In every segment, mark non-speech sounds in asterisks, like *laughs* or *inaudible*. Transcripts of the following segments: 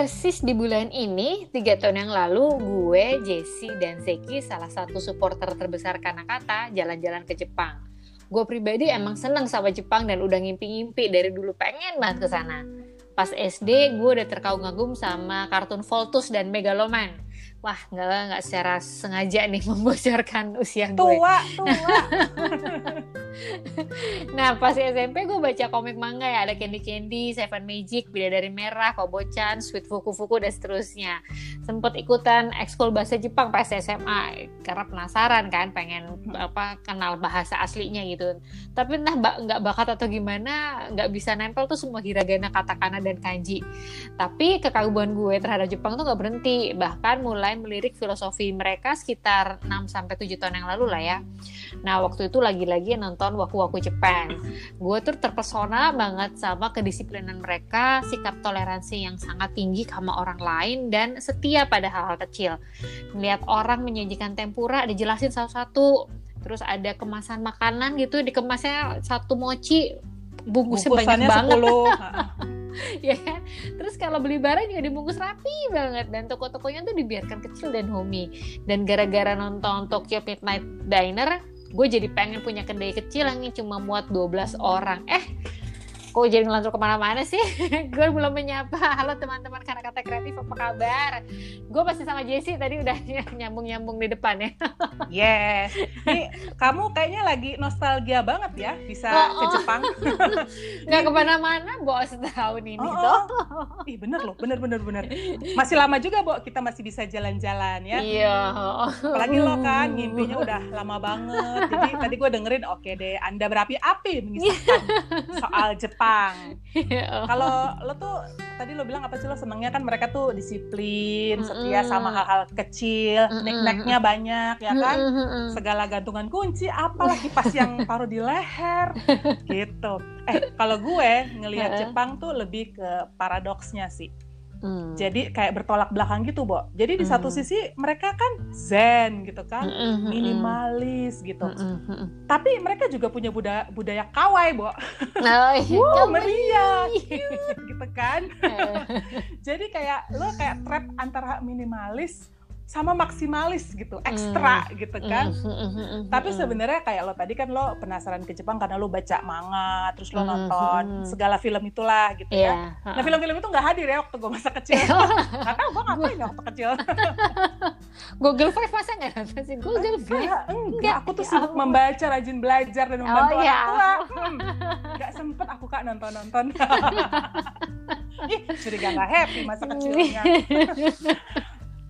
Persis di bulan ini, tiga tahun yang lalu, gue, Jesse, dan Zeki, salah satu supporter terbesar Kanakata, jalan-jalan ke Jepang. Gue pribadi emang seneng sama Jepang dan udah ngimpi-ngimpi dari dulu pengen banget ke sana. Pas SD, gue udah terkagum-kagum sama kartun Voltus dan Megaloman wah nggak nggak secara sengaja nih *laughs* membocorkan usia gue. Tua, tua. *laughs* nah pas SMP gue baca komik manga ya ada Candy Candy, Seven Magic, Bidadari Merah, Kobo-chan, Sweet Fuku Fuku dan seterusnya. Sempet ikutan ekskul bahasa Jepang pas SMA karena penasaran kan pengen apa kenal bahasa aslinya gitu. Tapi entah nggak bakat atau gimana nggak bisa nempel tuh semua hiragana, katakana dan kanji. Tapi kekaguman gue terhadap Jepang tuh nggak berhenti bahkan mulai mulai melirik filosofi mereka sekitar 6 sampai 7 tahun yang lalu lah ya. Nah, waktu itu lagi-lagi nonton Waku Waku Jepang. Gue tuh terpesona banget sama kedisiplinan mereka, sikap toleransi yang sangat tinggi sama orang lain dan setia pada hal-hal kecil. Melihat orang menyajikan tempura dijelasin satu-satu. Terus ada kemasan makanan gitu, dikemasnya satu mochi, bungkusnya banyak banget. *laughs* 10. *laughs* ya. Kan terus kalau beli barang juga dibungkus rapi banget. Dan toko-tokonya tuh dibiarkan kecil dan homey. Dan gara-gara nonton Tokyo Midnight Diner gue jadi pengen punya kedai kecil yang cuma muat 12 orang. Eh kok jadi ngelantur ke mana-mana sih? *laughs* Gue belum menyapa. Halo teman-teman karena kata kreatif apa kabar? Gue masih sama Jessie tadi udah *laughs* nyambung-nyambung di depan ya. *laughs* Yes. Ini kamu kayaknya lagi nostalgia banget ya bisa oh, oh. ke Jepang. Nggak ke mana-mana bos tahun ini oh, tuh oh. ih bener loh bener bener bener. Masih lama juga bo kita masih bisa jalan-jalan ya. Iya. Apalagi lo kan ngimpinya udah lama banget. Jadi tadi gue dengerin oke deh anda berapi-api mengisahkan soal Jepang Jepang. *laughs* Ya Kalau lo tuh tadi lo bilang apa sih lo senengnya kan mereka tuh disiplin, setia sama hal-hal kecil, mm nek-neknya banyak ya kan. Segala gantungan kunci, apalagi pas yang *laughs* taruh di leher gitu. Eh kalau gue ngelihat Jepang tuh lebih ke paradoksnya sih Hmm. Jadi kayak bertolak belakang gitu, Bo. Jadi di hmm. satu sisi mereka kan zen gitu kan, hmm, hmm, hmm. minimalis gitu. Hmm, hmm. Tapi mereka juga punya budaya budaya kawai, Bo. *laughs* Oh, iya. wow, meriah, cute gitu kan. *laughs* *laughs* Jadi kayak lo kayak trap antara minimalis sama maksimalis gitu, ekstra mm. gitu kan. Mm, mm, mm, Tapi sebenarnya kayak lo tadi kan lo penasaran ke Jepang karena lo baca manga, terus lo nonton segala film itulah gitu yeah. ya. Nah film-film itu nggak hadir ya waktu gue masa kecil. Gak tau gue ngapain ya waktu kecil. *laughs* Google Five masa nggak nonton sih? Google Five? Enggak, enggak. Aku tuh sibuk membaca, rajin belajar dan membantu oh, orang tua. *laughs* Hmm, gak sempet aku kak nonton-nonton. *laughs* Ih, curiga gak happy masa kecilnya.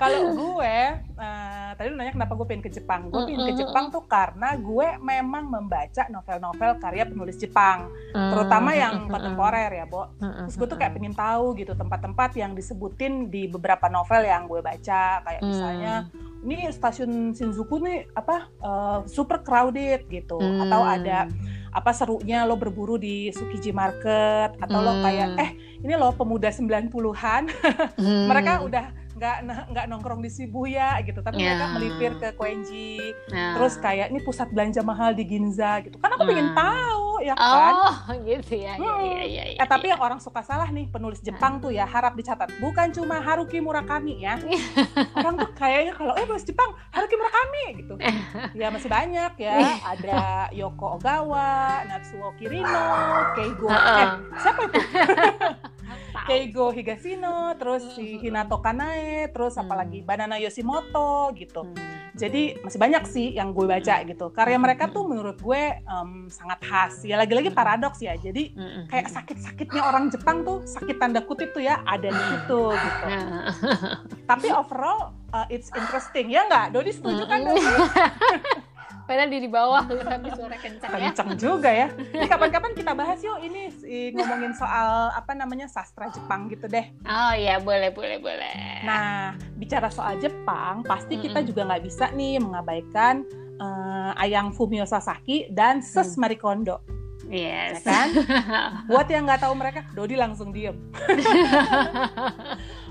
Kalau gue, uh, tadi lu nanya kenapa gue pengen ke Jepang. Gue pengen ke Jepang tuh karena gue memang membaca novel-novel karya penulis Jepang, terutama yang kontemporer ya, Bo. Terus gue tuh kayak pengen tahu gitu tempat-tempat yang disebutin di beberapa novel yang gue baca, kayak misalnya ini stasiun Shinjuku nih apa uh, super crowded gitu, atau ada apa serunya lo berburu di Sukiji Market atau hmm. lo kayak eh ini lo pemuda 90-an hmm. *laughs* mereka udah nggak nggak nongkrong di Shibuya gitu. Tapi yeah. mereka melipir ke Koenji yeah. terus kayak ini pusat belanja mahal di Ginza gitu. Kan aku hmm. pengen tahu ya kan? oh *laughs* gitu ya, ya hmm. ya, ya, ya, eh tapi yang orang suka salah nih penulis Jepang tuh ya harap dicatat. Bukan cuma Haruki Murakami ya. *laughs* Orang tuh kayaknya kalau eh penulis Jepang Haruki Murakami gitu. *laughs* Ya masih banyak ya. Ada Yoko Ogawa Natsuo Kirino Keigo. Eh siapa itu Keigo Higashino, terus si Hinato Kanae, terus hmm. apalagi Banana Yoshimoto gitu. Hmm. Jadi masih banyak sih yang gue baca hmm. gitu. Karya mereka tuh menurut gue um, sangat khas. Ya lagi-lagi paradoks ya. Jadi kayak sakit-sakitnya orang Jepang tuh sakit tanda kutip tuh ya ada di situ gitu. Tapi overall uh, it's interesting ya nggak? Dodi setuju kan? Dodi? *laughs* Padahal di di bawah tapi suara kencang ya. Kencang juga ya. Ini kapan-kapan kita bahas yuk ini ngomongin soal apa namanya sastra Jepang gitu deh. Oh iya boleh boleh boleh. Nah bicara soal Jepang pasti mm -mm. kita juga nggak bisa nih mengabaikan uh, Ayang Fumio Sasaki dan Ses mm. Marie Kondo. Yes. Ya kan? *laughs* Buat yang nggak tahu mereka, Dodi langsung diem. *laughs*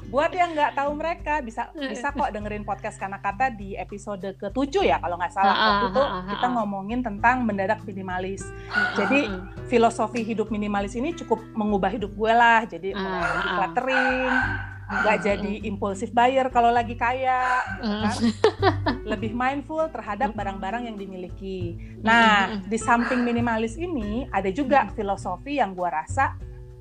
buat yang nggak tahu mereka bisa bisa kok dengerin podcast karena kata di episode ke-7 ya kalau nggak salah. Waktu itu kita ngomongin tentang mendadak minimalis. Jadi filosofi hidup minimalis ini cukup mengubah hidup gue lah. Jadi mulai decluttering, nggak jadi impulsif buyer kalau lagi kaya, kan? *laughs* lebih mindful terhadap barang-barang yang dimiliki. Nah, di samping minimalis ini ada juga filosofi yang gua rasa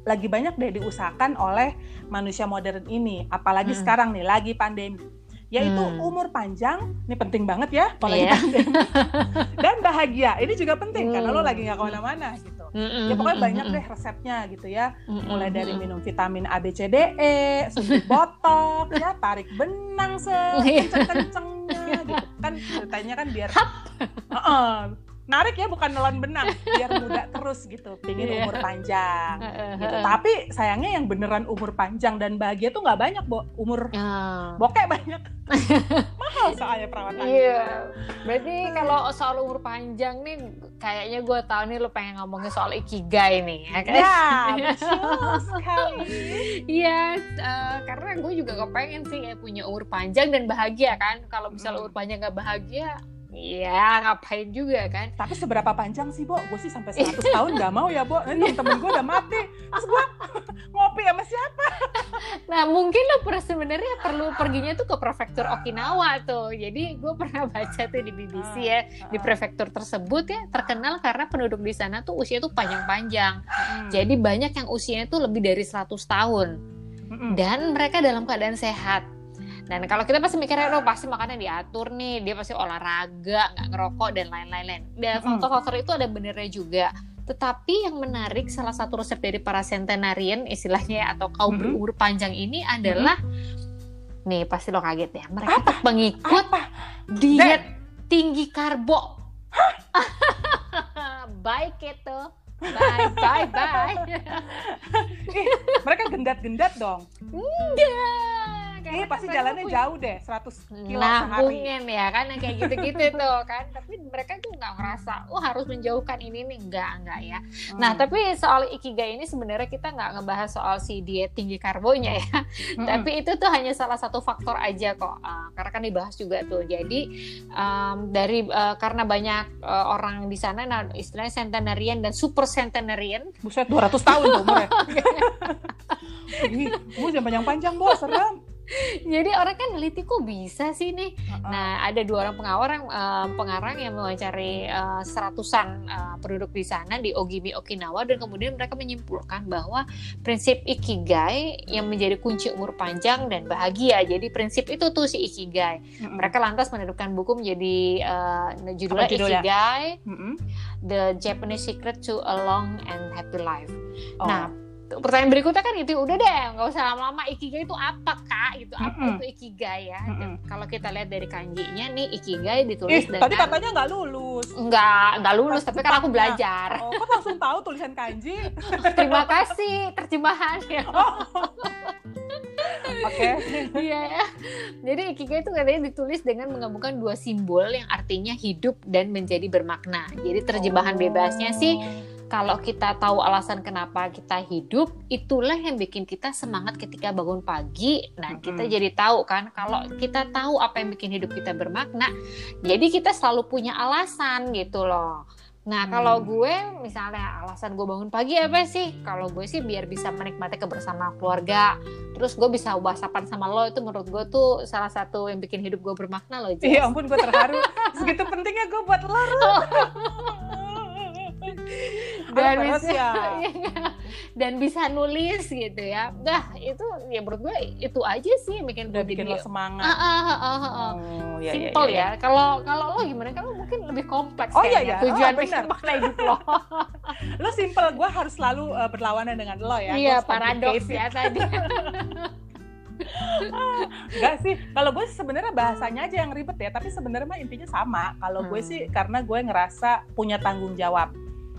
lagi banyak deh diusahakan oleh manusia modern ini, apalagi sekarang nih lagi pandemi. Yaitu hmm. umur panjang ini penting banget ya apalagi yeah. pandemi. *laughs* Dan bahagia ini juga penting hmm. karena lo lagi nggak ke mana-mana gitu. Hmm. ya pokoknya banyak deh resepnya gitu ya. Mulai dari minum vitamin A B C D E suntik *laughs* botok ya tarik benang sekenceng-kencengnya gitu kan ceritanya kan biar uh -uh, narik ya bukan nelan benang biar muda terus gitu pingin yeah. umur panjang. Gitu. tapi sayangnya yang beneran umur panjang dan bahagia tuh nggak banyak bo. Umur uh. bokeh banyak. *laughs* Mahal soalnya perawatan iya. Yeah. berarti kalau soal umur panjang nih kayaknya gue tahu nih lo pengen ngomongin soal ikigai nih ya kan? Ya *laughs* betul sekali. Iya uh, karena gue juga kepengen sih ya punya umur panjang dan bahagia kan. Kalau misalnya umur panjang gak bahagia Iya, ngapain juga kan? Tapi seberapa panjang sih, Bo? Gue sih sampai 100 *laughs* tahun gak mau ya, Bo. Nanti temen gue udah mati. Terus gue *laughs* ngopi sama siapa? *laughs* Nah, mungkin lo sebenarnya perlu perginya tuh ke prefektur Okinawa tuh. Jadi gue pernah baca tuh di BBC ya, di prefektur tersebut ya terkenal karena penduduk di sana tuh usia tuh panjang-panjang. Hmm. Jadi banyak yang usianya tuh lebih dari 100 tahun. Dan mereka dalam keadaan sehat dan kalau kita pasti mikirnya, oh pasti makannya diatur nih, dia pasti olahraga, nggak ngerokok dan lain-lain. Dan faktor-faktor itu ada benernya juga. Tetapi yang menarik salah satu resep dari para centenarian istilahnya atau kaum mm -hmm. berumur panjang ini adalah mm -hmm. nih pasti lo kaget ya mereka Apa? pengikut Apa? diet Dan... tinggi karbo. *laughs* Baik itu. Bye bye bye. *laughs* mereka gendat-gendat dong. Enggak Iya pasti jalannya punya... jauh deh 100 kilo nah, sehari. ya kan yang kayak gitu-gitu *laughs* tuh kan. Tapi mereka tuh nggak ngerasa oh harus menjauhkan ini nih enggak enggak ya. Hmm. Nah tapi soal ikigai ini sebenarnya kita nggak ngebahas soal si diet tinggi karbonya ya. Hmm. tapi itu tuh hanya salah satu faktor aja kok. Uh, karena kan dibahas juga tuh. Jadi um, dari uh, karena banyak uh, orang di sana nah istilahnya centenarian dan super centenarian. Buset 200 tahun tuh umurnya. *laughs* Gue jangan panjang-panjang bos, serem. Jadi orang kan neliti kok bisa sih nih. Uh-uh. Nah ada dua orang pengarang uh, pengarang yang mewawancari uh, seratusan uh, penduduk di sana di Ogimi Okinawa dan kemudian mereka menyimpulkan bahwa prinsip ikigai yang menjadi kunci umur panjang dan bahagia. Jadi prinsip itu tuh si ikigai. Uh-uh. Mereka lantas menentukan buku menjadi uh, judulnya, judulnya Ikigai, uh-uh. The Japanese Secret to a Long and Happy Life. Oh. Nah pertanyaan berikutnya kan itu udah deh nggak usah lama-lama ikigai itu apa kak itu apa mm -hmm. itu ikigai ya mm -hmm. kalau kita lihat dari kanjinya nih ikigai ditulis eh, dengan tadi katanya nggak lulus nggak nggak lulus tapi kan aku belajar oh kok langsung tahu tulisan kanji *laughs* terima kasih terjemahan ya oh. Oke. Iya ya. Jadi ikigai itu katanya ditulis dengan menggabungkan dua simbol yang artinya hidup dan menjadi bermakna. Jadi terjemahan oh. bebasnya sih kalau kita tahu alasan kenapa kita hidup, itulah yang bikin kita semangat ketika bangun pagi. Nah, mm-hmm. kita jadi tahu kan, kalau kita tahu apa yang bikin hidup kita bermakna, jadi kita selalu punya alasan gitu loh. Nah, kalau hmm. gue misalnya alasan gue bangun pagi apa sih? Kalau gue sih biar bisa menikmati kebersamaan keluarga. Terus gue bisa whatsappan sama lo itu menurut gue tuh salah satu yang bikin hidup gue bermakna loh. Iya ampun gue terharu. Segitu pentingnya gue buat lo. *laughs* dan bisa *laughs* ya. dan bisa nulis gitu ya. Nah itu ya menurut gue itu aja sih yang bikin gue bikin lo semangat. Uh, uh, uh, uh, uh. Oh, ya, simple ya, ya. ya kalau kalau lo gimana? Kalau mungkin lebih kompleks oh iya ya tujuan oh, benar. makna hidup lo. *laughs* Lo simple gue harus selalu uh, berlawanan dengan lo ya. Iya paradoks ya. tadi. *laughs* Enggak sih, kalau gue sebenarnya bahasanya aja yang ribet ya, tapi sebenarnya mah intinya sama. Kalau hmm. gue sih karena gue ngerasa punya tanggung jawab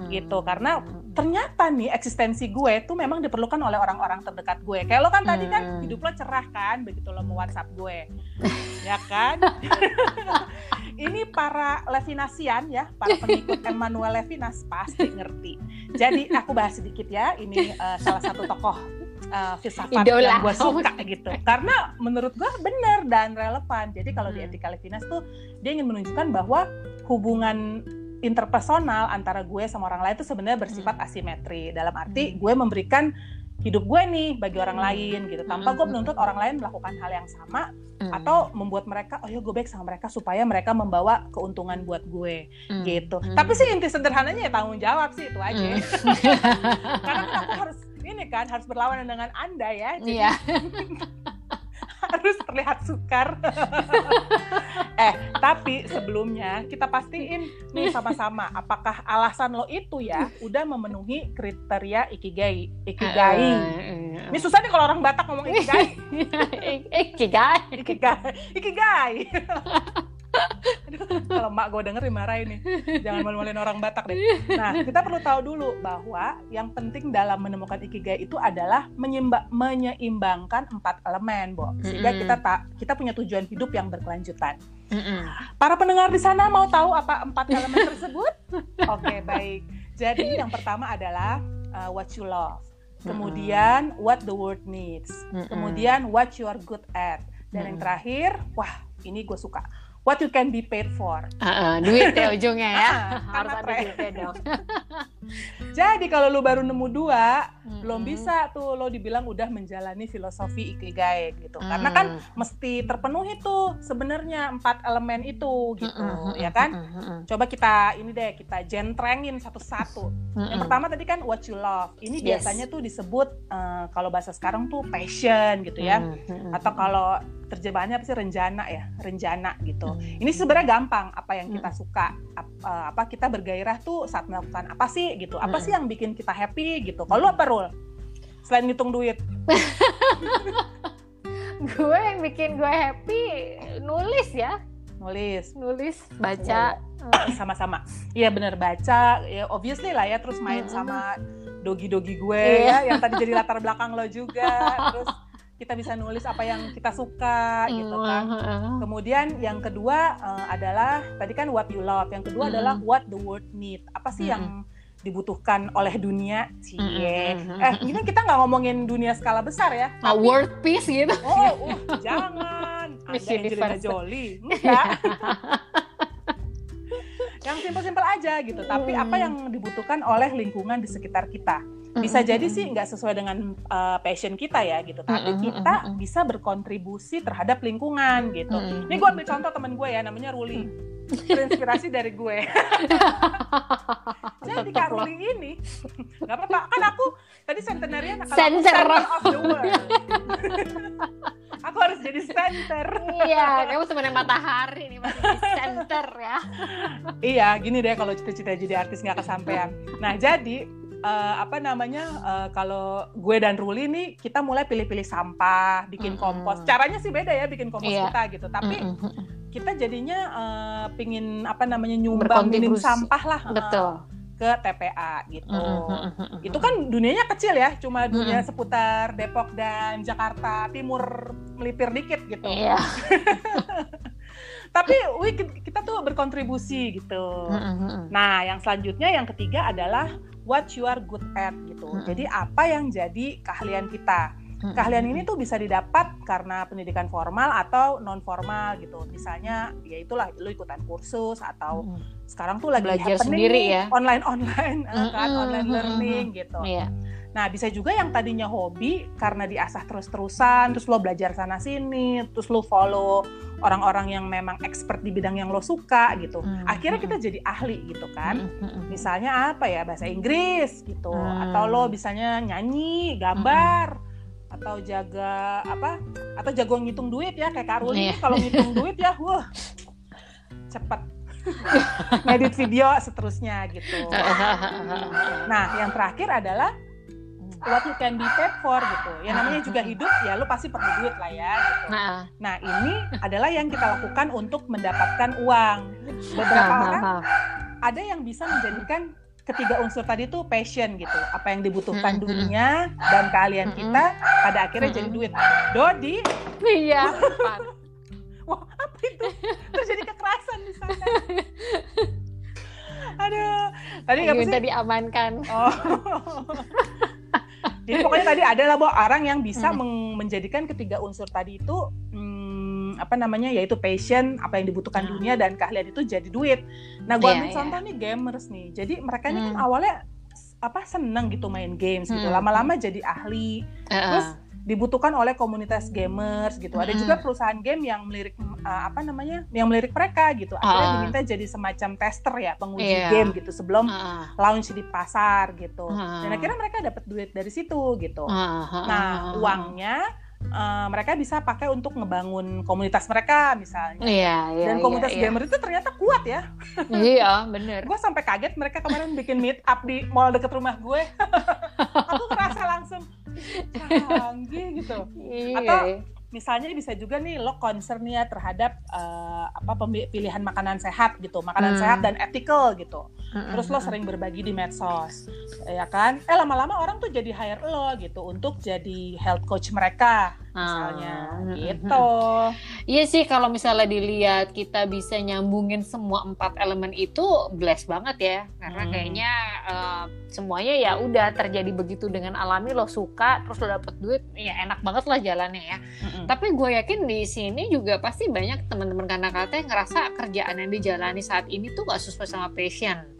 gitu karena ternyata nih eksistensi gue tuh memang diperlukan oleh orang-orang terdekat gue kayak lo kan hmm. tadi kan hmm. hidup lo cerah kan begitu lo mau WhatsApp gue *laughs* ya kan *laughs* ini para Levinasian ya para pengikut Emmanuel Levinas pasti ngerti jadi aku bahas sedikit ya ini uh, salah satu tokoh uh, filsafat Idola. yang gue suka *laughs* gitu karena menurut gue benar dan relevan jadi kalau hmm. di etika Levinas tuh dia ingin menunjukkan bahwa hubungan interpersonal antara gue sama orang lain itu sebenarnya bersifat hmm. asimetri dalam arti hmm. gue memberikan hidup gue nih bagi orang hmm. lain gitu tanpa gue menuntut orang lain melakukan hal yang sama hmm. atau membuat mereka oh ya gue baik sama mereka supaya mereka membawa keuntungan buat gue hmm. gitu hmm. tapi sih inti sederhananya ya tanggung jawab sih itu aja hmm. *laughs* karena kan aku harus ini kan harus berlawanan dengan anda ya jadi yeah. *laughs* *laughs* harus terlihat sukar. *laughs* eh, tapi sebelumnya kita pastiin nih sama-sama apakah alasan lo itu ya udah memenuhi kriteria ikigai. Ikigai. Ini susah nih kalau orang Batak ngomong ikigai. *laughs* ikigai. Ikigai. Ikigai. Kalau mak gue denger dimarahin nih. *laughs* Jangan malu-maluin orang Batak deh. *laughs* Nah kita perlu tahu dulu bahwa yang penting dalam menemukan ikigai itu adalah menyimba, menyeimbangkan empat elemen Bo. Sehingga kita tak kita punya tujuan hidup yang berkelanjutan. Para pendengar di sana mau tahu apa empat elemen tersebut? *laughs* Oke okay, baik. Jadi yang pertama adalah uh, what you love. Kemudian what the world needs. Kemudian what you are good at. Dan yang terakhir wah ini gue suka what you can be paid for. Uh, uh, duit ya ujungnya ya. *laughs* Harus ada duitnya dong. *laughs* Jadi kalau lu baru nemu dua, hmm. belum bisa tuh lo dibilang udah menjalani filosofi ikigai gitu. Hmm. Karena kan mesti terpenuhi tuh sebenarnya empat elemen itu gitu, hmm. ya kan? Hmm. Coba kita ini deh kita jentrengin satu-satu. Hmm. Yang pertama tadi kan what you love. Ini yes. biasanya tuh disebut uh, kalau bahasa sekarang tuh passion gitu ya. Hmm. Atau kalau terjemahannya apa sih? Renjana ya renjana gitu. Hmm. ini sebenarnya gampang apa yang kita hmm. suka eh, apa kita bergairah tuh saat melakukan apa sih gitu. Apa hmm. sih yang bikin kita happy gitu? Kalau hmm. apa rul? Selain ngitung duit. *laughs* Gue yang bikin gue happy nulis ya. Nulis. Nulis baca. Sama-sama. Iya bener baca. Ya obviously lah ya terus main hmm. sama dogi-dogi gue yeah. ya yang tadi jadi latar belakang lo juga. *laughs* Terus kita bisa nulis apa yang kita suka gitu kan. Kemudian yang kedua uh, adalah tadi kan what you love. Yang kedua mm. adalah what the world need. Apa sih mm. yang dibutuhkan oleh dunia? Cie. Mm. Eh, ini kita nggak ngomongin dunia skala besar ya. Tapi, world peace gitu. Oh, uh, jangan. *laughs* Anda Angelina Jolie. Enggak. *laughs* yang simpel-simpel aja gitu. Tapi apa yang dibutuhkan oleh lingkungan di sekitar kita bisa jadi sih nggak sesuai dengan uh, passion kita ya gitu. Tapi kita bisa berkontribusi terhadap lingkungan gitu. Ini gue ambil contoh temen gue ya namanya Ruli. Terinspirasi dari gue. *laughs* Jadi Kak Ruli ini nggak apa-apa. Kan aku tadi centenarian center. center of the world. *laughs* Aku harus jadi center. Iya kamu sebenarnya matahari nih masih di center ya. Iya gini deh kalau cita-cita jadi artis nggak kesampaian. Nah jadi uh, apa namanya uh, kalau gue dan Ruli nih kita mulai pilih-pilih sampah, bikin mm -hmm. kompos. Caranya sih beda ya bikin kompos yeah. kita gitu, tapi mm -hmm. kita jadinya uh, pingin apa namanya nyumbang minim sampah lah. Betul. Uh, ke TPA gitu. Mm -hmm. Itu kan dunianya kecil ya, cuma dunia mm -hmm. seputar Depok dan Jakarta Timur melipir dikit gitu. Iya. *laughs* Tapi wih, kita tuh berkontribusi gitu. Nah, yang selanjutnya yang ketiga adalah what you are good at gitu. Jadi apa yang jadi keahlian kita. Keahlian ini tuh bisa didapat karena pendidikan formal atau non formal gitu. Misalnya ya itulah lu ikutan kursus atau hmm. sekarang tuh lagi belajar sendiri ya. Online online hmm. kan online learning gitu. Yeah. Nah, bisa juga yang tadinya hobi karena diasah terus-terusan, terus lo belajar sana sini, terus lo follow orang-orang yang memang expert di bidang yang lo suka gitu. Hmm. Akhirnya kita jadi ahli gitu kan. Hmm, hmm, misalnya apa ya bahasa Inggris gitu, atau lo bisanya nyanyi, gambar, atau jaga apa? Atau jago ngitung duit ya kayak Karuli yeah. kalau ngitung duit ya, wah cepet *laughs* ngedit video seterusnya gitu. *laughs* Nah, yang terakhir adalah what you can be paid for gitu. Yang namanya juga hidup ya lu pasti perlu duit lah ya gitu. Nah, nah ini adalah yang kita lakukan untuk mendapatkan uang. Beberapa orang ada yang bisa menjadikan ketiga unsur tadi tuh passion gitu. Apa yang dibutuhkan dunia dan keahlian kita pada akhirnya jadi duit. Dodi. Iya. *laughs* Wah, apa itu? Terjadi kekerasan di sana. *laughs* Aduh, tadi nggak bisa diamankan. Oh. *laughs* Jadi pokoknya tadi ada lah bahwa orang yang bisa hmm. menjadikan ketiga unsur tadi itu hmm, apa namanya yaitu passion, apa yang dibutuhkan hmm. dunia dan keahlian itu jadi duit. Nah, gue yeah, ambil yeah. contoh nih gamers nih. Jadi mereka ini kan hmm. kan awalnya apa seneng gitu main games gitu. Lama-lama jadi ahli. Uh -uh. Terus dibutuhkan oleh komunitas gamers gitu. Ada juga perusahaan game yang melirik uh, apa namanya, yang melirik mereka gitu. Akhirnya uh. diminta jadi semacam tester ya, penguji yeah. game gitu sebelum uh. launch di pasar gitu. Uh. Dan akhirnya mereka dapat duit dari situ gitu. Uh. Nah uangnya uh, mereka bisa pakai untuk ngebangun komunitas mereka misalnya. Iya, iya, Dan komunitas iya, iya. gamer itu ternyata kuat ya. iya, bener. gue sampai kaget mereka kemarin bikin meet up di mall deket rumah gue. *laughs* Aku ngerasa langsung canggih *laughs* gitu. Iya. Atau misalnya bisa juga nih lo concern ya terhadap uh, apa pilihan makanan sehat gitu, makanan hmm. sehat dan ethical gitu. Hmm. Terus lo sering berbagi di medsos, ya kan? Eh lama-lama orang tuh jadi hire lo gitu untuk jadi health coach mereka misalnya hmm. gitu. *laughs* Iya sih kalau misalnya dilihat kita bisa nyambungin semua empat elemen itu bless banget ya, karena hmm. kayaknya uh, semuanya ya udah terjadi begitu dengan alami lo suka, terus lo dapet duit, ya enak banget lah jalannya ya. Hmm. Tapi gue yakin di sini juga pasti banyak teman-teman kata yang ngerasa kerjaan yang dijalani saat ini tuh gak sesuai sama passion.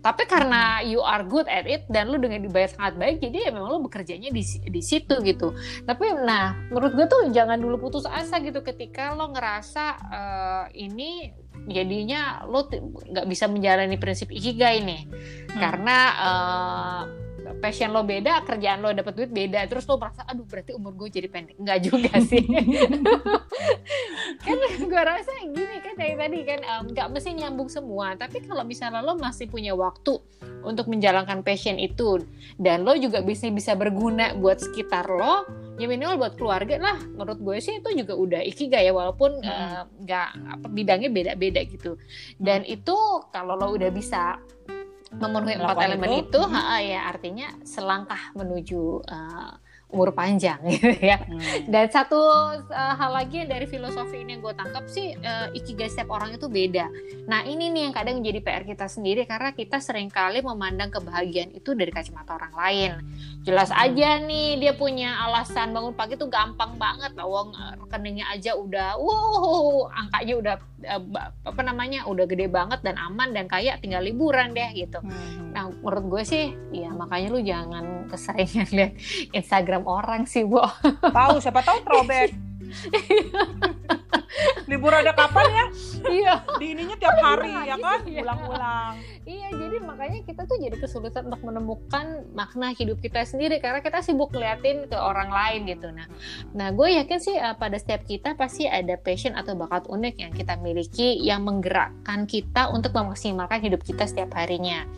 Tapi karena you are good at it dan lu dengan dibayar sangat baik, jadi ya memang lu bekerjanya di di situ gitu. Tapi nah, menurut gue tuh jangan dulu putus asa gitu ketika lo ngerasa uh, ini jadinya lo nggak bisa menjalani prinsip ikigai nih, hmm. karena uh, passion lo beda, kerjaan lo dapet duit beda, terus lo merasa aduh berarti umur gue jadi pendek. Enggak juga *laughs* sih. *laughs* kan gue rasa gini kan dari tadi kan nggak um, mesti nyambung semua, tapi kalau misalnya lo masih punya waktu untuk menjalankan passion itu dan lo juga bisa bisa berguna buat sekitar lo, ya minimal buat keluarga lah. Menurut gue sih itu juga udah ikigai ya walaupun nggak hmm. uh, apa bidangnya beda-beda gitu. Dan hmm. itu kalau lo udah bisa memenuhi empat elemen itu, itu ha, ya artinya selangkah menuju uh, umur panjang *laughs* gitu ya. Hmm. Dan satu uh, hal lagi yang dari filosofi ini yang gue tangkap sih uh, ikigai setiap orang itu beda. Nah ini nih yang kadang jadi PR kita sendiri karena kita sering kali memandang kebahagiaan itu dari kacamata orang lain. Jelas hmm. aja nih dia punya alasan bangun pagi tuh gampang banget, uang rekeningnya aja udah wow angkanya udah uh, apa namanya udah gede banget dan aman dan kayak tinggal liburan deh gitu. Hmm. Nah menurut gue sih ya makanya lu jangan keseringan *laughs* lihat Instagram Instagram orang sih, Bu. Tahu, siapa tahu throwback. *laughs* libur ada kapan ya? Iya. Di ininya tiap hari ya kan? Ulang-ulang. Iya, jadi makanya kita tuh jadi kesulitan untuk menemukan makna hidup kita sendiri karena kita sibuk ngeliatin ke orang lain gitu. Nah, nah gue yakin sih uh, pada setiap kita pasti ada passion atau bakat unik yang kita miliki yang menggerakkan kita untuk memaksimalkan hidup kita setiap harinya.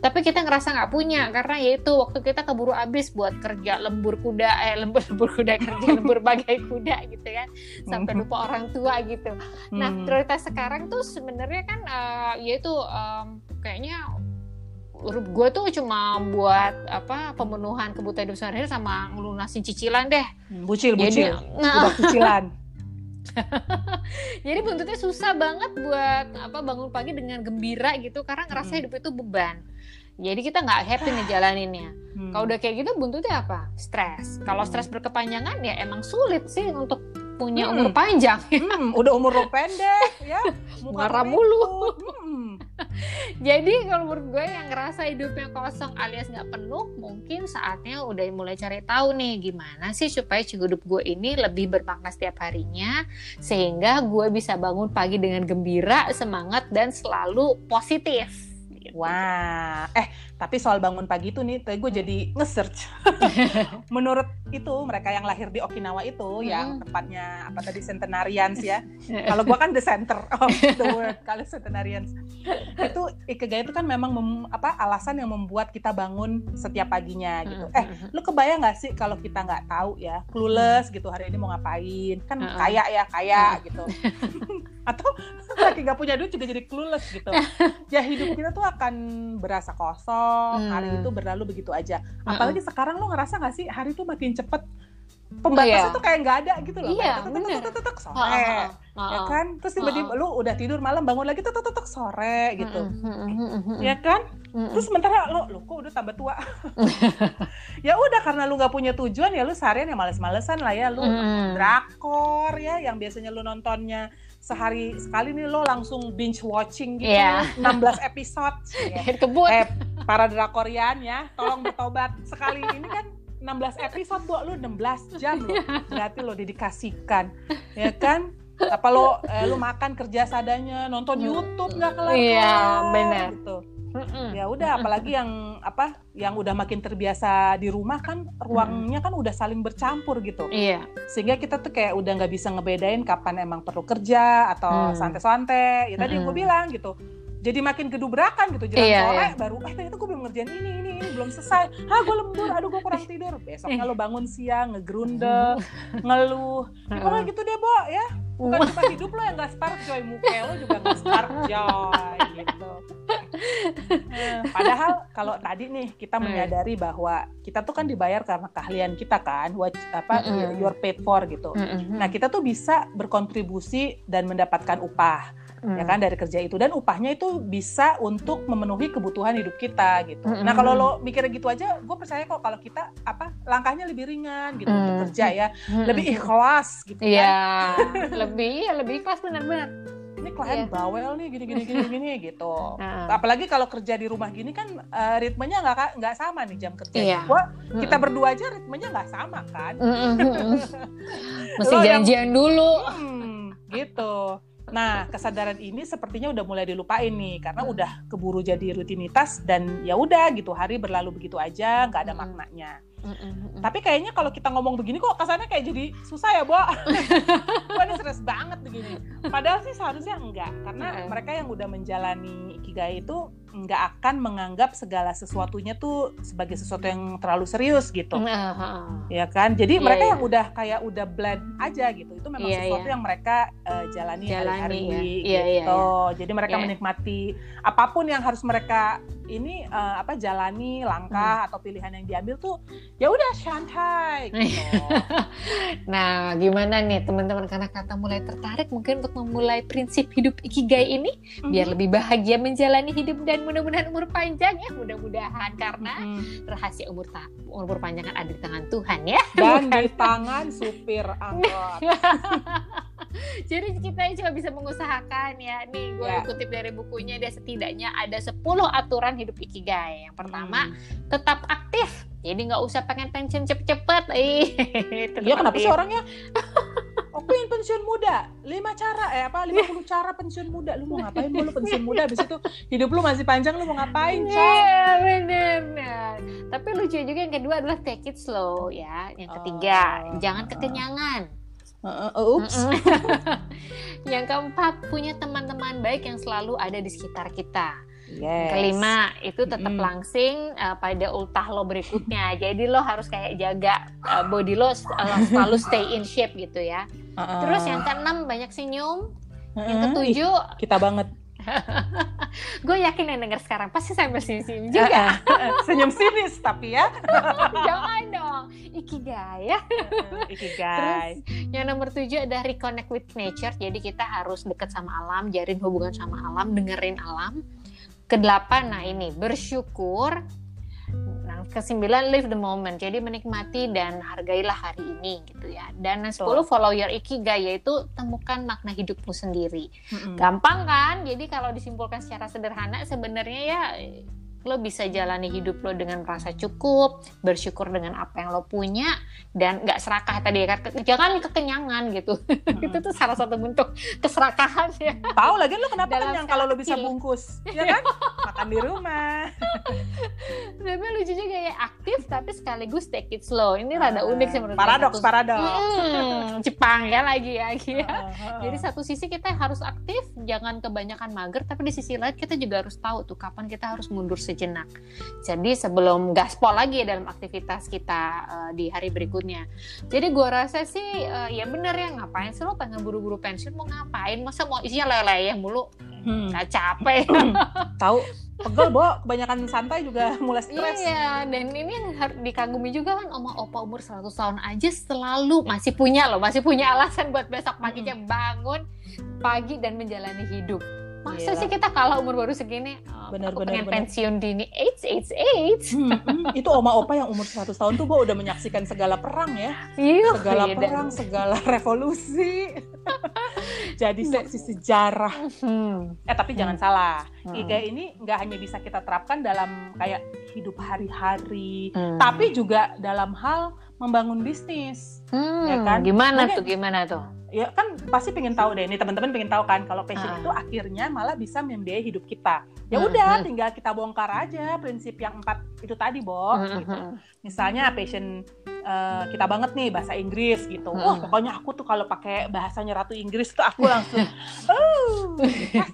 Tapi kita ngerasa nggak punya karena yaitu waktu kita keburu habis buat kerja lembur kuda, eh lembur *laughs* lembur kuda kerja *laughs* lembur bagai kuda gitu kan, sampai hmm. lupa orang tua gitu. Nah hmm. prioritas sekarang tuh sebenarnya kan uh, yaitu um, kayaknya gue tuh cuma buat apa pemenuhan kebutuhan hidup sehari-hari sama ngelunasin cicilan deh. Bucil, bucil. Jadi, nah, Udah cicilan. *laughs* Jadi buntutnya susah banget buat apa bangun pagi dengan gembira gitu karena ngerasa hmm. hidup itu beban. Jadi kita nggak happy ngejalaninnya. Hmm. Kalau udah kayak gitu buntutnya apa? Stres. Kalau hmm. stres berkepanjangan ya emang sulit sih untuk punya hmm. umur panjang. Hmm, udah umur lo pendek ya. *laughs* Marah mulu. Hmm. *laughs* Jadi kalau menurut gue yang ngerasa hidupnya kosong alias nggak penuh, mungkin saatnya udah mulai cari tahu nih gimana sih supaya hidup gue ini lebih bermakna setiap harinya, sehingga gue bisa bangun pagi dengan gembira, semangat dan selalu positif. Wah, eh tapi soal bangun pagi itu nih, tadi gue jadi nge-search. *laughs* Menurut itu mereka yang lahir di Okinawa itu, hmm. yang tempatnya apa tadi Centenarians ya. *laughs* Kalau gue kan the center of the world, kalau Centenarians itu ikigai itu kan memang mem, apa alasan yang membuat kita bangun setiap paginya gitu. Hmm. Eh, lu kebayang nggak sih kalau kita nggak tahu ya, clueless gitu hari ini mau ngapain? Kan kaya ya kaya gitu. *laughs* Atau lagi nggak punya duit juga jadi clueless gitu. Ya hidup kita tuh akan berasa kosong, hmm. hari itu berlalu begitu aja. Apalagi uh-uh. sekarang lo ngerasa nggak sih hari itu makin cepet pembatasnya iya. tuh kayak nggak ada gitu loh. Iya, kayak tetek sore. Uh, uh, ya kan? Terus tiba-tiba lu udah tidur malam bangun lagi tetek sore gitu. Ya kan? Terus sementara lo, lo kok udah tambah tua. ya udah karena lu nggak punya tujuan ya lu seharian ya males-malesan lah ya lu drakor ya yang biasanya lu nontonnya sehari sekali nih lo langsung binge watching gitu yeah. 16 episode. *laughs* Ya. kebut. Eh, para drakorian ya, tolong bertobat sekali ini kan 16 episode buat lu 16 jam lo berarti lo dedikasikan ya kan? Apa lo eh, lo makan kerja sadanya nonton YouTube nggak kelar iya benar. gitu ya udah apalagi yang apa yang udah makin terbiasa di rumah kan ruangnya kan udah saling bercampur gitu. Iya. Sehingga kita tuh kayak udah nggak bisa ngebedain kapan emang perlu kerja atau Mm. santai-santai. Ya tadi Mm-mm. gue bilang gitu. Jadi makin kedubrakan gitu jelang Iya, sore iya. baru eh ternyata gue belum ngerjain ini ini ini belum selesai. Ah gue lembur aduh gue kurang tidur. Besoknya lo bangun siang ngegerundel *laughs* ngeluh. Ya, pokoknya gitu deh Bo ya bukan cuma hidup lo yang gak spark joy muka lo juga gak spark joy gitu *laughs* padahal kalau tadi nih kita Hmm. menyadari bahwa kita tuh kan dibayar karena keahlian kita kan what apa Mm-mm. you're paid for gitu Mm-mm. Nah, kita tuh bisa berkontribusi dan mendapatkan upah, ya Mm. kan dari kerja itu dan upahnya itu bisa untuk memenuhi kebutuhan hidup kita gitu. Mm-mm. Nah, kalau lo mikirnya gitu aja, gue percaya kok kalau kita apa langkahnya lebih ringan gitu untuk Mm. kerja ya, Mm-mm. lebih ikhlas gitu kan. Iya, lebih iya lebih ikhlas benar-benar. Ini klien Iya. bawel nih gini gini gini gini gitu. *laughs* Apalagi kalau kerja di rumah gini kan eh, ritmenya nggak nggak sama nih jam kerja. Iya. Gua kita berdua aja ritmenya nggak sama kan. Mm-mm. *laughs* Mesti yang- janjian dulu. Hmm, gitu. Nah, kesadaran ini sepertinya udah mulai dilupain nih karena udah keburu jadi rutinitas dan ya udah gitu hari berlalu begitu aja, nggak ada maknanya. Mm-mm. Tapi kayaknya kalau kita ngomong begini kok kesannya kayak jadi susah ya, Bo. *laughs* Wah, ini stres banget begini. Padahal sih seharusnya enggak karena mereka yang udah menjalani ikigai itu nggak akan menganggap segala sesuatunya tuh sebagai sesuatu yang terlalu serius gitu. Nah, heeh. ya kan jadi Iya, mereka iya. yang udah kayak udah blend aja gitu itu memang Iya, sesuatu iya. yang mereka eh, jalani, hari-hari ya. gitu Iya, iya, jadi mereka Iya. menikmati apa pun yang harus mereka ini eh, apa jalani Hmm. langkah atau pilihan yang diambil tuh ya udah santai gitu *laughs* Nah, gimana nih teman-teman karena kata mulai tertarik mungkin untuk memulai prinsip hidup ikigai ini biar Mhm. lebih bahagia menjalani hidup dan mudah-mudahan umur panjang ya mudah-mudahan karena Mhm. rahasia umur ta umur panjang kan ada di tangan Tuhan ya. dan di tangan supir angkot *laughs* Jadi kita cuma bisa mengusahakan ya. Nih gue Ya. kutip dari bukunya dia setidaknya ada 10 aturan hidup ikigai. Yang pertama, Hmm. tetap aktif. Jadi nggak usah pengen pensiun cepet-cepet. *laughs* Iya kenapa sih orangnya *laughs* pensiun muda, lima cara eh apa 50 cara pensiun muda. Lu mau ngapain lu pensiun muda habis itu hidup lu masih panjang lu mau ngapain? Iya bener nah. Tapi lucu juga yang kedua adalah take it slow ya. Yang ketiga Oh. jangan kekenyangan. Heeh, ups. Mm-mm. *laughs* yang keempat punya teman-teman baik yang selalu ada di sekitar kita. Yes. Kelima itu tetap Mm-mm. langsing uh, pada ultah lo berikutnya. *laughs* Jadi lo harus kayak jaga uh, body lo uh, selalu stay in shape gitu ya. Heeh. Terus yang keenam banyak senyum. Yang Heeh, ketujuh, ih, kita banget. *laughs* gue yakin yang denger sekarang pasti sambil senyum juga. Senyum sinis tapi ya. *laughs* Jangan dong. Ikigai ya. Ikigai. Yang nomor tujuh ada reconnect with nature. Jadi kita harus dekat sama alam, jarin hubungan sama alam, dengerin alam. Kedelapan, nah ini bersyukur. Nah, kesembilan live the moment. Jadi menikmati dan hargailah hari ini gitu ya. Dan yang sepuluh follow your ikigai yaitu temukan makna hidupmu sendiri. Mm-mm. Gampang kan? Jadi kalau disimpulkan secara sederhana sebenarnya ya lo bisa jalani hidup lo dengan merasa cukup, bersyukur dengan apa yang lo punya dan nggak serakah tadi ya kan jangan kekenyangan gitu. *laughs* itu tuh salah satu bentuk keserakahan ya. Tahu lagi lu kenapa Dalam kenyang kalau skala bisa bungkus, ya kan? Makan di rumah. Tapi lucu juga ya aktif tapi sekaligus take it slow. Ini rada unik sih menurut. Paradoks, Satu- paradoks. Hmm, *laughs* Jepang ya lagi ya. ya. Heeh, Jadi satu sisi kita harus aktif, jangan kebanyakan mager, tapi di sisi lain kita juga harus tahu tuh kapan kita harus mundur sejenak. Jadi sebelum gaspol lagi ya dalam aktivitas kita eh, di hari berikutnya. Jadi gua rasa sih eh, ya bener ya ngapain sih lo pengen buru-buru pensiun mau ngapain? Masa mau isinya leleh mulu? Hmm. Nggak capek. *clears throat* Tahu pegel, Bo. Kebanyakan santai juga *laughs* mulai stres. Iya, dan ini yang harus dikagumi juga kan oma opa umur 100 tahun aja selalu masih punya loh, masih punya alasan buat besok paginya bangun pagi dan menjalani hidup. Masa Gila. sih kita kalah umur baru segini? Oh, Bener, aku bener, pengen bener. pensiun dini. AIDS, AIDS, AIDS. Hmm, hmm. Itu oma opa yang umur 100 tahun tuh Bo udah menyaksikan segala perang ya. Iya, Segala iya, dan- perang, segala *laughs* revolusi. *laughs* jadi saksi sejarah hmm. eh tapi hmm. jangan salah hmm. IGA ini nggak hanya bisa kita terapkan dalam kayak hidup hari-hari hmm. tapi juga dalam hal membangun bisnis hmm. ya kan gimana Mungkin, tuh gimana tuh ya kan pasti pengen tahu deh ini teman-teman pengen tahu kan kalau passion uh. itu akhirnya malah bisa membiayai hidup kita ya hmm, udah uh, tinggal kita bongkar aja prinsip yang empat itu tadi Bo uh, gitu. misalnya passion uh, kita banget nih bahasa Inggris gitu. Hmm. Wah, pokoknya aku tuh kalau pakai bahasanya Ratu Inggris tuh aku langsung *laughs* oh,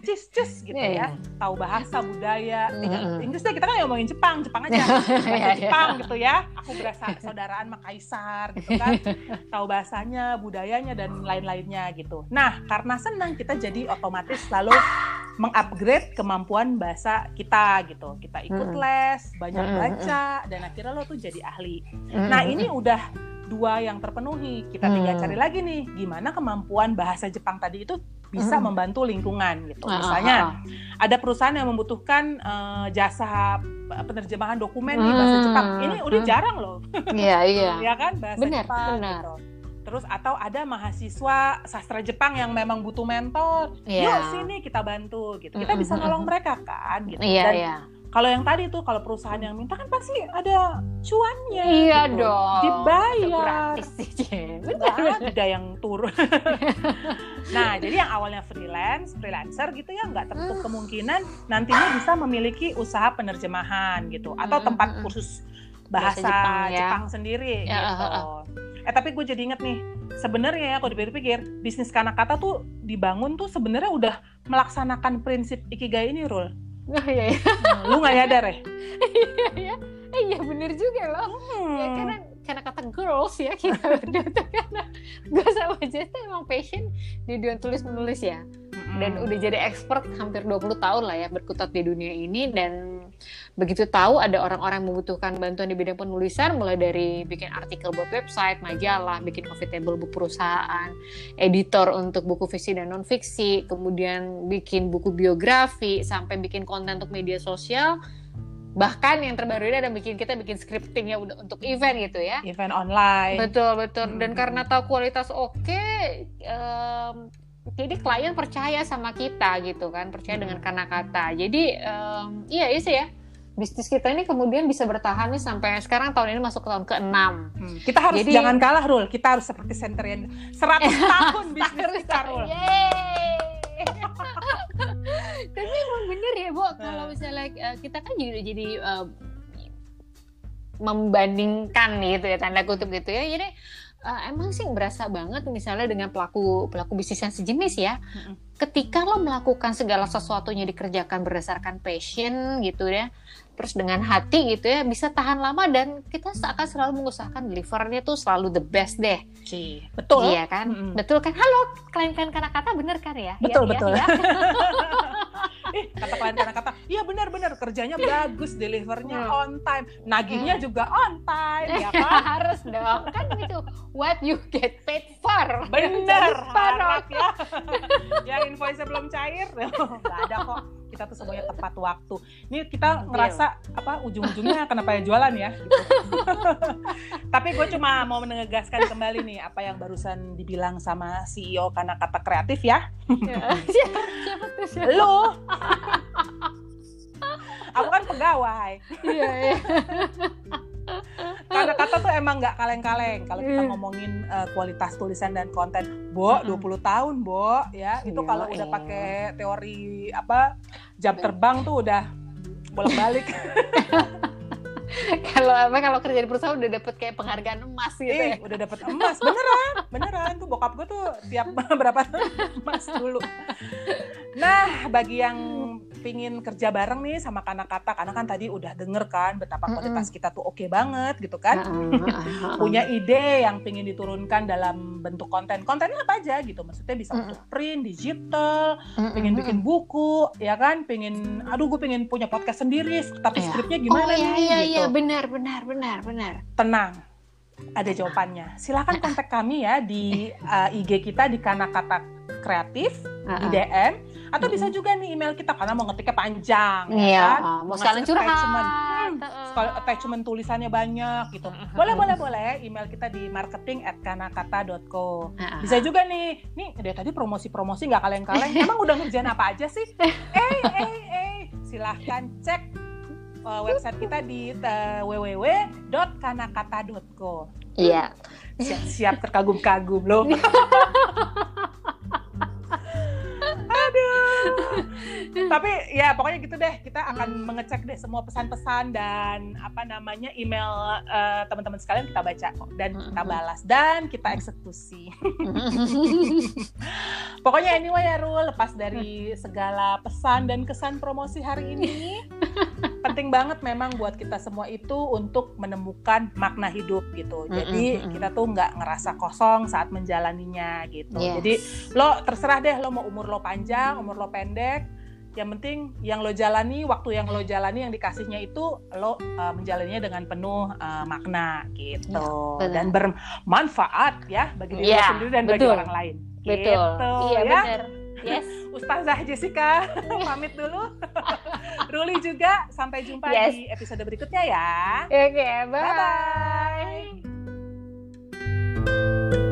cis cis gitu yeah, ya. Iya. Tahu bahasa budaya. Hmm. Inggrisnya kita kan ngomongin Jepang, Jepang aja. *laughs* Bahasa iya, iya. Jepang gitu ya. Aku berasa saudaraan sama kaisar gitu kan. *laughs* Tahu bahasanya, budayanya dan lain-lainnya gitu. Nah, karena senang kita jadi otomatis selalu mengupgrade kemampuan bahasa kita gitu. Kita ikut les, banyak baca dan akhirnya lo tuh jadi ahli. Nah, ini udah dua yang terpenuhi. Kita tinggal cari lagi nih gimana kemampuan bahasa Jepang tadi itu bisa membantu lingkungan gitu. Ah, Misalnya ah, ah. ada perusahaan yang membutuhkan uh, jasa penerjemahan dokumen di bahasa Jepang. Ini udah jarang loh. Iya, *laughs* iya. ya kan bahasa benar, Jepang benar. gitu terus atau ada mahasiswa sastra Jepang yang memang butuh mentor yeah. yuk sini kita bantu gitu kita bisa nolong mereka kan gitu yeah, dan yeah. Kalau yang tadi tuh kalau perusahaan yang minta kan pasti ada cuannya iya gitu. dong dibayar gratis sih ada yang turun *laughs* nah jadi yang awalnya freelance freelancer gitu ya nggak tertutup kemungkinan nantinya bisa memiliki usaha penerjemahan gitu atau tempat kursus bahasa, bahasa Jepang, ya. Jepang sendiri ya, gitu. Uh, uh. Eh tapi gue jadi inget nih, sebenarnya ya kalau dipikir-pikir bisnis Kanakata tuh dibangun tuh sebenarnya udah melaksanakan prinsip ikigai ini, Rul. Oh iya, iya. Hmm, lu nggak nyadar ya? iya, iya. Eh, iya bener juga loh. Hmm. Ya karena karena kata girls ya kita berdua *laughs* tuh karena gue sama Jess emang passion di dunia tulis menulis ya dan udah jadi expert hampir 20 tahun lah ya berkutat di dunia ini dan begitu tahu ada orang-orang yang membutuhkan bantuan di bidang penulisan mulai dari bikin artikel buat website, majalah, bikin coffee table buku perusahaan, editor untuk buku fiksi dan non fiksi, kemudian bikin buku biografi sampai bikin konten untuk media sosial. Bahkan yang terbaru ini ada bikin kita bikin scriptingnya untuk event gitu ya. Event online. Betul betul. Hmm. dan karena tahu kualitas oke okay, um, jadi klien percaya sama kita gitu kan percaya hmm. dengan kata-kata jadi um, iya iya sih ya bisnis kita ini kemudian bisa bertahan nih sampai sekarang tahun ini masuk ke tahun ke-6. Hmm. Kita harus Jadi, jangan kalah Rul, kita harus seperti Centurion 100 *laughs* tahun bisnis kita Rul. *laughs* tapi emang bener ya bu kalau misalnya uh, kita kan juga jadi uh, membandingkan gitu ya tanda kutip gitu ya jadi uh, emang sih berasa banget misalnya dengan pelaku pelaku bisnis yang sejenis ya mm-hmm. ketika lo melakukan segala sesuatunya dikerjakan berdasarkan passion gitu ya terus dengan hati gitu ya bisa tahan lama dan kita akan selalu mengusahakan delivernya tuh selalu the best deh. Ci, betul. Iya kan? Mm -hmm. Betul kan? Halo, klien-klien kata-kata bener kan ya? Betul, ya, betul. Ya, ya. *laughs* eh, kata klien kata-kata, iya benar-benar kerjanya bagus, delivernya hmm. on time, nagihnya hmm. juga on time, ya *laughs* kan? Harus dong, kan gitu. What you get paid for. Bener, harap ya. *laughs* Yang invoice belum cair, *laughs* nggak ada kok kita tuh semuanya tepat waktu. Ini kita ngerasa apa ujung-ujungnya kenapa ya jualan ya? Gitu. Tapi gue cuma mau menegaskan kembali nih apa yang barusan dibilang sama CEO karena kata kreatif ya. ya siapa, siapa tuh? Siapa? Lu. Aku kan pegawai. Iya, iya. Karena kata tuh emang nggak kaleng-kaleng. Kalau kita iya. ngomongin uh, kualitas tulisan dan konten bo 20 tahun bo ya itu iya, kalau udah pakai teori apa jam terbang tuh udah bolak-balik. *laughs* Kalau apa kalau kerja di perusahaan udah dapet kayak penghargaan emas gitu eh, ya. udah dapet emas. Beneran beneran. Tuh bokap gue tuh tiap *laughs* berapa emas dulu nah bagi yang pingin kerja bareng nih sama kata karena kan tadi udah denger kan betapa kualitas kita tuh oke okay banget gitu kan. Punya ide yang pingin diturunkan dalam bentuk konten. Kontennya apa aja gitu? Maksudnya bisa untuk print digital pingin bikin buku ya kan? Pingin aduh gue pingin punya podcast sendiri tapi yeah. skripnya gimana oh, iya, nih? iya, gitu. Iya benar benar benar benar. Tenang ada jawabannya. Silahkan kontak kami ya di uh, eh, IG kita di Kana Kata Kreatif di DM atau bisa juga nih email kita karena mau ngetiknya panjang ya iya, ya kan? mau sekalian curhat hmm, kalau attachment tulisannya banyak gitu. Boleh boleh boleh email kita di marketing at kanakata.co. Bisa juga nih, nih dari tadi promosi-promosi nggak kaleng-kaleng. *laughs* Emang udah ngerjain apa aja sih? Eh eh eh, silahkan cek uh, website kita di uh, www.kanakata.co. Iya. Siap, siap terkagum-kagum loh. *laughs* Tapi ya pokoknya gitu deh. Kita akan mengecek deh semua pesan-pesan dan apa namanya email uh, teman-teman sekalian kita baca kok dan kita balas dan kita eksekusi. *laughs* pokoknya anyway ya Rul, lepas dari segala pesan dan kesan promosi hari ini, penting banget memang buat kita semua itu untuk menemukan makna hidup gitu. Jadi kita tuh nggak ngerasa kosong saat menjalaninya gitu. Yes. Jadi lo terserah deh lo mau umur lo panjang, umur lo pendek yang penting yang lo jalani waktu yang lo jalani yang dikasihnya itu lo uh, menjalaninya dengan penuh uh, makna gitu ya, dan bermanfaat ya bagi diri ya, sendiri dan betul. bagi orang lain betul gitu, iya ya. benar Yes. *laughs* Ustazah Jessica *laughs* pamit dulu. *laughs* Ruli juga sampai jumpa yes. di episode berikutnya ya. Oke, okay, bye. Bye. -bye.